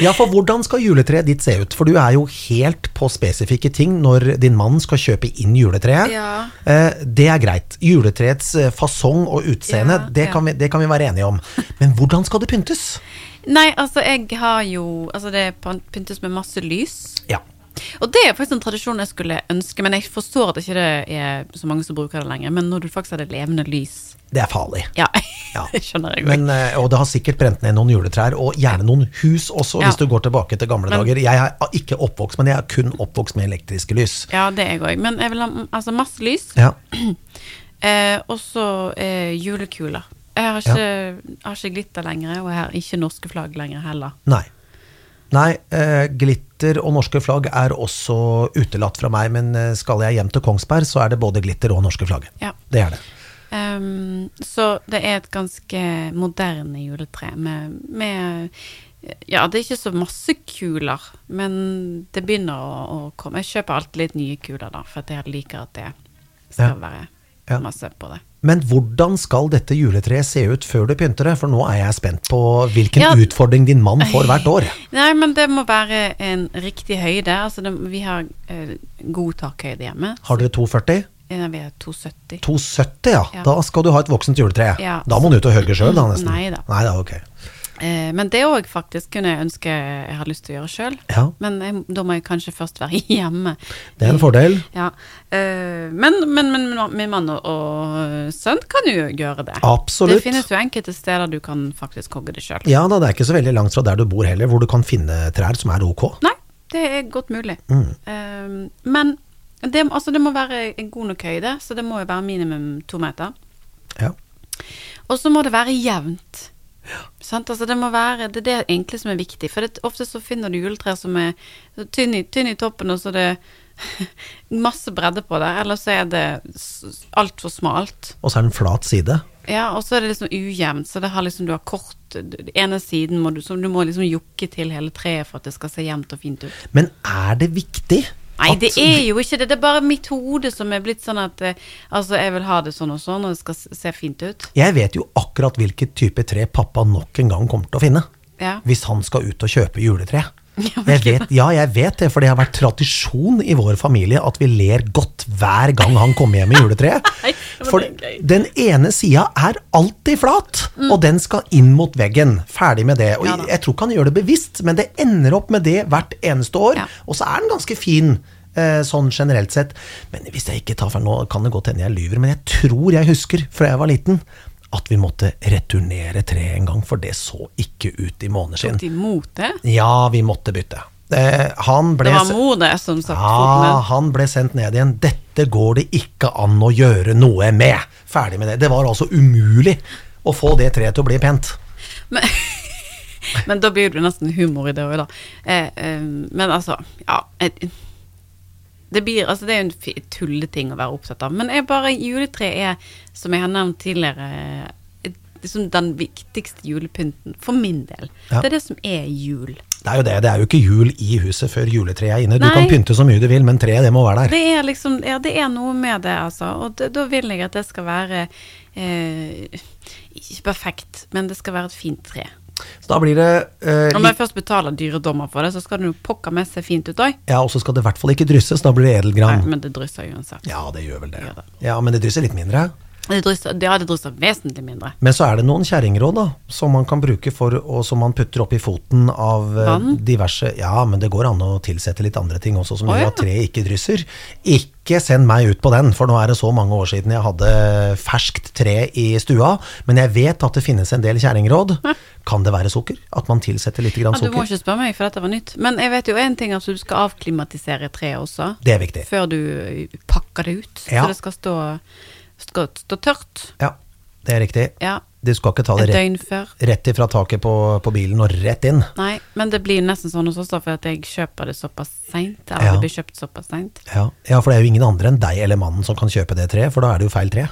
Speaker 1: ja, for hvordan skal juletreet ditt se ut? For du er jo helt på spesifikke ting når din mann skal kjøpe inn juletreet. Ja. Eh, det er greit. Juletreets fasong og utseende, ja, det, kan vi, det kan vi være enige om. Men hvordan skal det pyntes?
Speaker 2: Nei, altså jeg har jo Altså det pyntes med masse lys.
Speaker 1: Ja.
Speaker 2: Og det er faktisk en tradisjon jeg skulle ønske, men jeg forstår at det ikke er så mange som bruker det lenger. Men når du faktisk har det levende lys
Speaker 1: Det er farlig.
Speaker 2: Ja, ja. det skjønner jeg
Speaker 1: men, eh, Og det har sikkert brent ned noen juletrær, og gjerne noen hus også, ja. hvis du går tilbake til gamle men, dager. Jeg er ikke oppvokst, men jeg er kun oppvokst med elektriske lys.
Speaker 2: Ja, det er jeg òg. Men jeg vil ha altså masse lys.
Speaker 1: Ja.
Speaker 2: eh, og så eh, julekuler. Jeg har ikke, ja. har ikke glitter lenger, og jeg har ikke norske flagg lenger heller.
Speaker 1: Nei. Nei, eh, glitter og norske flagg er også utelatt fra meg, men eh, skal jeg hjem til Kongsberg, så er det både glitter og norske flagg.
Speaker 2: Ja.
Speaker 1: Det er det.
Speaker 2: Um, så det er et ganske moderne juletre med, med, Ja, det er ikke så masse kuler, men det begynner å, å komme. Jeg kjøper alltid litt nye kuler, da, for jeg liker at det skal ja. være masse på det.
Speaker 1: Men hvordan skal dette juletreet se ut før du pynter det? For nå er jeg spent på hvilken ja. utfordring din mann får hvert år.
Speaker 2: Nei, men det må være en riktig høyde. Altså, det, vi har eh, god takhøyde hjemme.
Speaker 1: Har dere 240?
Speaker 2: Nei, vi er 270.
Speaker 1: 270, ja. ja. Da skal du ha et voksent juletre. Ja. Da må du ut og hogge sjøl, da, nesten.
Speaker 2: Nei da.
Speaker 1: Nei da, ok.
Speaker 2: Eh, men det òg faktisk kunne jeg ønske jeg hadde lyst til å gjøre sjøl.
Speaker 1: Ja.
Speaker 2: Men jeg, da må jeg kanskje først være hjemme.
Speaker 1: Det er en fordel.
Speaker 2: Ja. Eh, men, men, men, min mann og, sønn kan jo gjøre det.
Speaker 1: Absolutt.
Speaker 2: Det finnes jo enkelte steder du kan faktisk hogge det sjøl.
Speaker 1: Ja da, det er ikke så veldig langt fra der du bor heller, hvor du kan finne trær som er ok.
Speaker 2: Nei, det er godt mulig.
Speaker 1: Mm.
Speaker 2: Eh, men det, altså, det må være en god nok høyde, så det må jo være minimum to meter.
Speaker 1: Ja.
Speaker 2: Og så må det være jevnt. Altså, det må være det er det egentlig som er viktig. For det, ofte så finner du juletrær som er tynn i, tynn i toppen, og så er det masse bredde på det. Eller så er det altfor smalt.
Speaker 1: Og så er det en flat side.
Speaker 2: Ja, og så er det liksom ujevnt. Så det har liksom, du har kort Den ene siden må du, du må liksom jokke til hele treet for at det skal se jevnt og fint ut.
Speaker 1: Men er det viktig?
Speaker 2: Nei, det er jo ikke det. Det er bare mitt hode som er blitt sånn at eh, altså, jeg vil ha det sånn og sånn, og det skal se fint ut.
Speaker 1: Jeg vet jo akkurat hvilket type tre pappa nok en gang kommer til å finne.
Speaker 2: Ja.
Speaker 1: Hvis han skal ut og kjøpe juletre. Jeg vet, ja, jeg vet det, for det har vært tradisjon i vår familie at vi ler godt hver gang han kommer hjem med juletreet. For den ene sida er alltid flat, mm. og den skal inn mot veggen. Ferdig med det. Og jeg tror ikke han gjør det bevisst, men det ender opp med det hvert eneste år. Og så er den ganske fin. Eh, sånn generelt sett. Men hvis jeg ikke tar feil, nå kan det godt hende jeg lyver, men jeg tror jeg husker fra jeg var liten, at vi måtte returnere treet en gang, for det så ikke ut i måneskinn.
Speaker 2: Tok de imot det?
Speaker 1: Ja, vi måtte bytte. Eh, han ble,
Speaker 2: det var mor det som satte
Speaker 1: ja, foten ned? Han ble sendt ned igjen. Dette går det ikke an å gjøre noe med. Ferdig med det. Det var altså umulig å få det treet til å bli pent.
Speaker 2: Men, men da blir det nesten humor i det òg, da. Eh, eh, men altså, ja. Det, blir, altså det er jo en tulleting å være opptatt av. Men jeg bare juletre er, som jeg har nevnt tidligere, liksom den viktigste julepynten for min del. Ja. Det er det som er jul.
Speaker 1: Det er jo det. Det er jo ikke jul i huset før juletreet er inne. Du kan pynte så mye du vil, men treet, det må være der.
Speaker 2: Det er liksom, ja, det er noe med det, altså. Og det, da vil jeg at det skal være eh, Ikke perfekt, men det skal være et fint tre.
Speaker 1: Så da blir det eh,
Speaker 2: Om jeg først betaler dyre dommer for det, så skal det jo pokker meg se fint ut òg.
Speaker 1: Ja, og så skal det i hvert fall ikke drysses, da blir det
Speaker 2: Nei, men det drysser uansett.
Speaker 1: Ja, det gjør vel det.
Speaker 2: Det.
Speaker 1: Ja, men det drysser litt mindre.
Speaker 2: Det drysser, det hadde drysser vesentlig mindre.
Speaker 1: Men så er det noen kjerringråd da, som man kan bruke for, og som man putter opp i foten av eh,
Speaker 2: Vann?
Speaker 1: diverse Ja, men det går an å tilsette litt andre ting også, som
Speaker 2: Å,
Speaker 1: gjør at treet ikke drysser. Ikke send meg ut på den, for nå er det så mange år siden jeg hadde ferskt tre i stua. Men jeg vet at det finnes en del kjerringråd. Kan det være sukker? At man tilsetter litt grann
Speaker 2: Ja, du må ikke spørre meg, for dette var nytt. Men jeg vet jo en ting at du skal avklimatisere treet også.
Speaker 1: Det er viktig.
Speaker 2: Før du pakker det ut.
Speaker 1: Ja.
Speaker 2: Så det skal stå, skal stå tørt.
Speaker 1: Ja, det er riktig.
Speaker 2: Ja,
Speaker 1: Du skal ikke ta det rett, rett ifra taket på, på bilen og rett inn.
Speaker 2: Nei, men det blir nesten sånn hos oss, da, for at jeg kjøper det såpass seint.
Speaker 1: Ja.
Speaker 2: det blir kjøpt såpass seint.
Speaker 1: Ja. ja, for det er jo ingen andre enn deg eller mannen som kan kjøpe det treet, for da er det jo feil tre.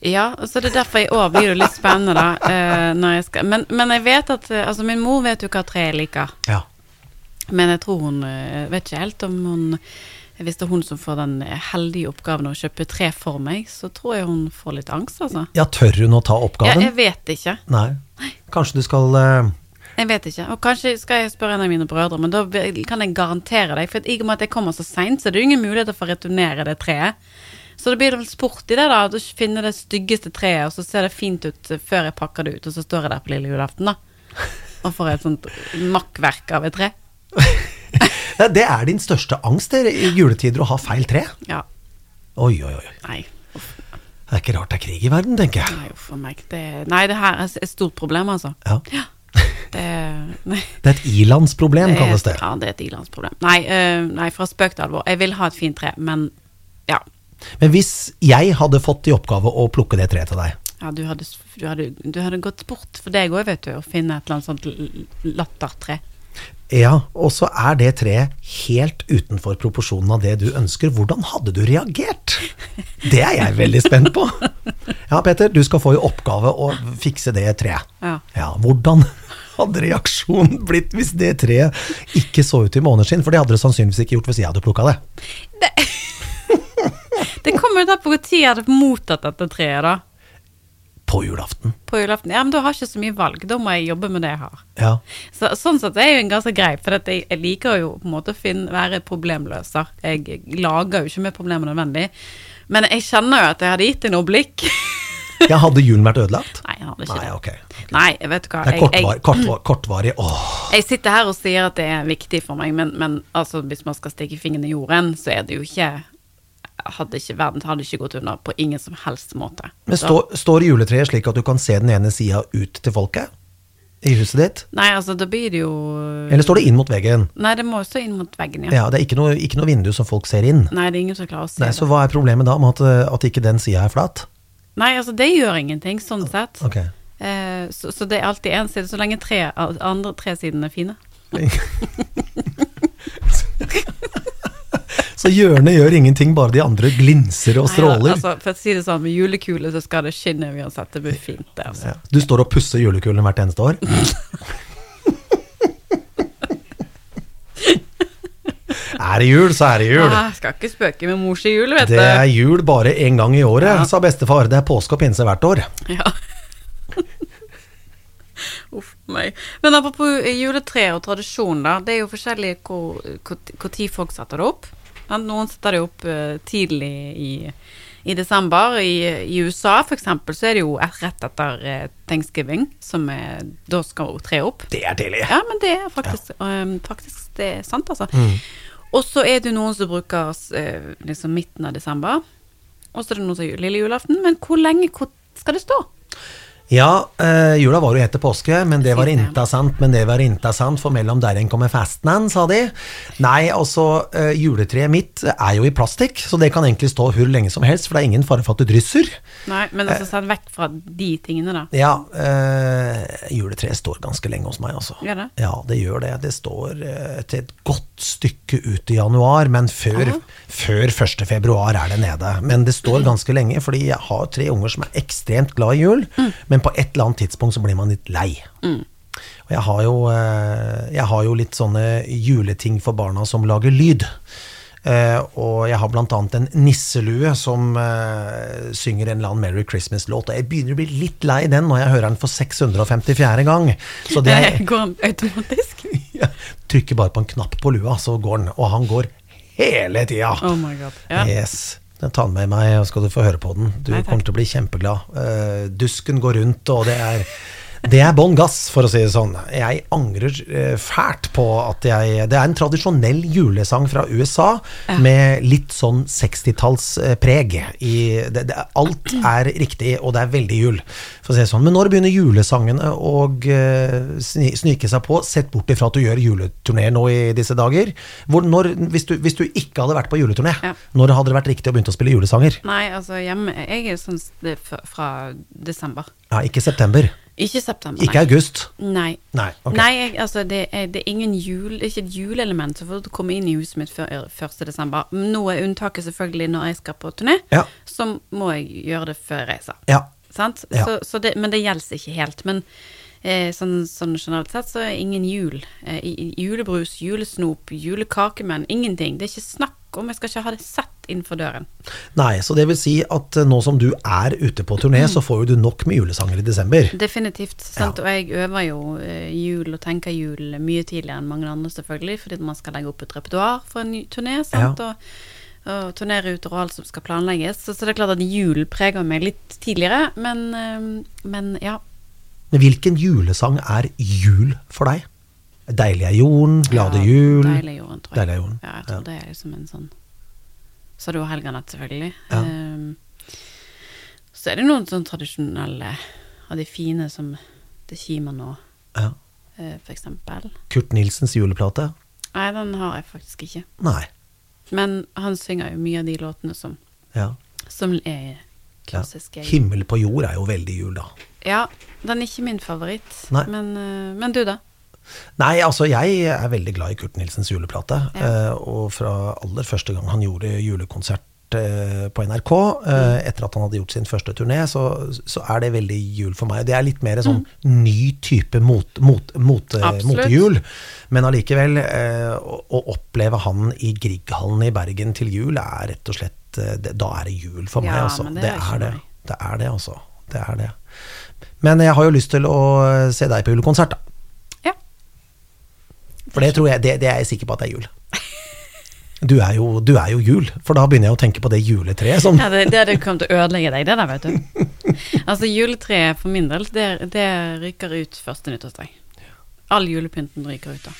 Speaker 2: Ja, så det er derfor i år blir det litt spennende, da. eh, når jeg skal. Men, men jeg vet at eh, Altså, min mor vet jo hva treet liker.
Speaker 1: Ja.
Speaker 2: Men jeg tror hun eh, Vet ikke helt om hun Hvis det er hun som får den heldige oppgaven å kjøpe tre for meg, så tror jeg hun får litt angst, altså.
Speaker 1: ja, tør hun å ta
Speaker 2: Ja,
Speaker 1: oppgaven?
Speaker 2: jeg vet ikke.
Speaker 1: Nei. Kanskje du skal uh...
Speaker 2: Jeg vet ikke. Og kanskje skal jeg spørre en av mine brødre, men da kan jeg garantere deg. For i og med at jeg kommer så seint, så er det jo ingen muligheter for å returnere det treet. Så det blir vel sport i det, da. Å finne det styggeste treet, og så ser det fint ut før jeg pakker det ut, og så står jeg der på lille julaften, da. Og får et sånt makkverk av et tre.
Speaker 1: ja, Det er din største angst der, i juletider å ha feil tre?
Speaker 2: Ja.
Speaker 1: Oi, oi, oi.
Speaker 2: Nei.
Speaker 1: Det er ikke rart det er krig i verden, tenker jeg.
Speaker 2: nei, for meg. Det, nei, det her er et stort problem, altså.
Speaker 1: Ja.
Speaker 2: Det, nei.
Speaker 1: Det er et ilandsproblem, kalles det.
Speaker 2: Ja, det er et ilandsproblem. Nei, uh, nei, fra spøk til alvor. Jeg vil ha et fint tre, men ja.
Speaker 1: Men hvis jeg hadde fått i oppgave å plukke det treet til deg
Speaker 2: Ja, du hadde, du hadde, du hadde gått bort for deg òg, vet du, å finne et eller annet sånt lattertre.
Speaker 1: Ja, og så er det treet helt utenfor proporsjonen av det du ønsker. Hvordan hadde du reagert? Det er jeg veldig spent på. Ja, Peter, du skal få i oppgave å fikse det treet.
Speaker 2: Ja.
Speaker 1: Ja, hvordan hadde reaksjonen blitt hvis det treet ikke så ut i måneskinn? For det hadde det sannsynligvis ikke gjort hvis jeg hadde plukka det.
Speaker 2: Det kommer jo da på når jeg hadde mottatt dette treet, da.
Speaker 1: På julaften.
Speaker 2: På julaften. Ja, men du har ikke så mye valg. Da må jeg jobbe med det jeg har.
Speaker 1: Ja.
Speaker 2: Så, sånn sett er jo en ganske grei, for jeg, jeg liker jo på en måte å finne, være problemløser. Jeg lager jo ikke med problemer nødvendig. Men jeg kjenner jo at jeg hadde gitt deg noe blikk.
Speaker 1: ja, hadde julen vært ødelagt?
Speaker 2: Nei, jeg hadde ikke
Speaker 1: Nei,
Speaker 2: det.
Speaker 1: ok.
Speaker 2: Nei, vet du hva.
Speaker 1: Det er
Speaker 2: kortvarig.
Speaker 1: kortvarig, kortvarig. Åh.
Speaker 2: jeg sitter her og sier at det er viktig for meg, men, men altså, hvis man skal stikke fingeren i jorden, så er det jo ikke hadde ikke, Verden hadde ikke gått under på ingen som helst måte.
Speaker 1: Men
Speaker 2: stå,
Speaker 1: står, juletreet slik at du kan se den ene sida ut til folket? I huset ditt?
Speaker 2: Nei, altså, da blir det jo
Speaker 1: Eller står det inn mot veggen?
Speaker 2: Nei, det må jo stå inn mot veggen, ja.
Speaker 1: Ja, det er ikke noe, ikke noe vindu som folk ser inn.
Speaker 2: Nei, det er ingen som klarer å se
Speaker 1: Nei. Så hva er problemet da med at, eh, at ikke den sida er flat?
Speaker 2: Nei, altså, det gjør ingenting, sånn sett.
Speaker 1: Ok.
Speaker 2: Eh, så, så det er alltid én side, så lenge tre, andre tre sidene er fine.
Speaker 1: Så hjørnet gjør ingenting, bare de andre glinser og
Speaker 2: Nei,
Speaker 1: stråler.
Speaker 2: altså, for å si det sånn, med julekule så skal det skinne uansett. Det blir fint, det, altså.
Speaker 1: Ja. Du står og pusser julekulene hvert eneste år? er det jul, så er det jul.
Speaker 2: Jeg skal ikke spøke med mors i jul, vet du.
Speaker 1: Det er jul bare én gang i året,
Speaker 2: Ja.
Speaker 1: sa bestefar. Det er påske og pinse hvert år.
Speaker 2: Ja. Uff meg. Men apropos juletre og tradisjon, da. Det er jo forskjellig hvor, hvor, hvor tid folk setter det opp. Noen setter det opp eh, tidlig i, i desember. I, I USA eksempel så er det jo rett etter eh, thanksgiving, som er, da skal tre opp.
Speaker 1: Det er tidlig.
Speaker 2: Ja, men det er faktisk, eh, faktisk det er sant, altså. Og så er det noen som bruker eh, liksom midten av desember. Og så er det noen som gjør lille julaften. Men hvor lenge hvor skal det stå?
Speaker 1: Ja, eh, jula var jo etter påske, men det var interessant, sant, men det var interessant, sant, for mellom der en kommer festen, sa de. Nei, altså, eh, juletreet mitt er jo i plastikk, så det kan egentlig stå hvor lenge som helst, for det er ingen fare for at det drysser.
Speaker 2: Nei, men altså sett vekk fra de tingene, da.
Speaker 1: Ja, eh, juletreet står ganske lenge hos meg, altså.
Speaker 2: Gjør det?
Speaker 1: Ja, det gjør det. Det står eh, til et godt stykke ut i januar, men før, før 1. februar er det nede. Men det står ganske lenge, fordi jeg har tre unger som er ekstremt glad i jul, men på et eller annet tidspunkt så blir man litt lei. Og jeg har, jo, eh, jeg har jo litt sånne juleting for barna som lager lyd. Uh, og jeg har annet en nisselue som uh, synger en eller annen Merry Christmas-låt. Og jeg begynner å bli litt lei den når jeg hører den for 654. gang.
Speaker 2: Så det er, Går automatisk?
Speaker 1: Ja, trykker bare på en knapp på lua, så går den. Og han går hele tida.
Speaker 2: Oh my God. Ja.
Speaker 1: Yes. Den tar med meg, og skal du få høre på den. Du Nei, kommer til å bli kjempeglad. Uh, dusken går rundt, og det er det er bånn gass, for å si det sånn. Jeg angrer eh, fælt på at jeg Det er en tradisjonell julesang fra USA ja. med litt sånn 60-tallspreg. Alt er riktig, og det er veldig jul, for å si det sånn. Men når begynner julesangene å uh, snike seg på, sett bort ifra at du gjør juleturné nå i disse dager? Hvor, når, hvis, du, hvis, du, ikke hadde vært på juleturné, ja. når hadde det vært riktig å begynne å spille julesanger?
Speaker 2: Nei, altså hjemme Jeg er sånn fra desember.
Speaker 1: Ja, ikke september.
Speaker 2: Ikke september, nei.
Speaker 1: Ikke august?
Speaker 2: Nei.
Speaker 1: Nei, okay.
Speaker 2: nei jeg, altså det er, det er ingen jul, ikke et juleelement som får komme inn i huset mitt før 1.12. Nå er unntaket selvfølgelig når jeg skal på turné,
Speaker 1: ja.
Speaker 2: så må jeg gjøre det før jeg reiser.
Speaker 1: Ja.
Speaker 2: Ja. Så, så det, men det gjelder ikke helt. Men eh, sånn, sånn, generelt sett så er ingen jul. Eh, julebrus, julesnop, julekakemenn, ingenting. Det er ikke snakk om. Jeg skal ikke ha det sett innenfor døren.
Speaker 1: Nei, så det vil si at eh, nå som du er ute på turné, så får jo du nok med julesanger i desember.
Speaker 2: Definitivt. Sant? Ja. Og jeg øver jo eh, jul og tenker jul mye tidligere enn mange andre, selvfølgelig, fordi man skal legge opp et repertoar for en ny turné. Sant? Ja. Og, og turnéruter og alt som skal planlegges. Så, så, det er klart at jul preger meg litt tidligere, men, eh, men ja.
Speaker 1: Hvilken julesang er jul for deg? Deilig er jorden, glade jul
Speaker 2: Deilig er jorden, tror jeg.
Speaker 1: Deilig er jorden.
Speaker 2: Ja, jeg tror ja. det er liksom en sånn Så det var Helganett, selvfølgelig. Ja. Um, så er det noen sånn tradisjonelle av de fine som Det kimer nå,
Speaker 1: ja.
Speaker 2: uh, for eksempel.
Speaker 1: Kurt Nilsens juleplate?
Speaker 2: Nei, den har jeg faktisk ikke.
Speaker 1: Nei.
Speaker 2: Men han synger jo mye av de låtene som,
Speaker 1: ja.
Speaker 2: som er klassiske.
Speaker 1: 'Himmel på jord' er jo veldig jul, da.
Speaker 2: Ja, den er ikke min favoritt. Men, uh, men, du, da?
Speaker 1: Nei, altså jeg er veldig glad i Kurt Nilsens juleplate. Ja. Uh, og fra aller første gang han gjorde julekonsert uh, på NRK, uh, mm. etter at han hadde gjort sin første turné, så, så, er det veldig jul for meg. Det er litt mer sånn mm. ny type mot, mot, mot, motejul. Men allikevel, å, å, oppleve han i Grieghallen i Bergen til jul er rett og slett Da er det jul for meg, altså. Det, det, er det. Det er det, altså. Det er det. Men jeg har jo lyst til å se deg på julekonsert, da. For det, tror jeg, det, det er jeg sikker på at det er jul. Du er, jo, du er, jo, jul, for da begynner jeg å tenke på det juletreet som
Speaker 2: Ja, det, det, det kommer til å ødelegge deg, det der, vet du. Altså, juletreet for min del, det, det ryker ut første nyttårsdag. All julepynten ryker ut da.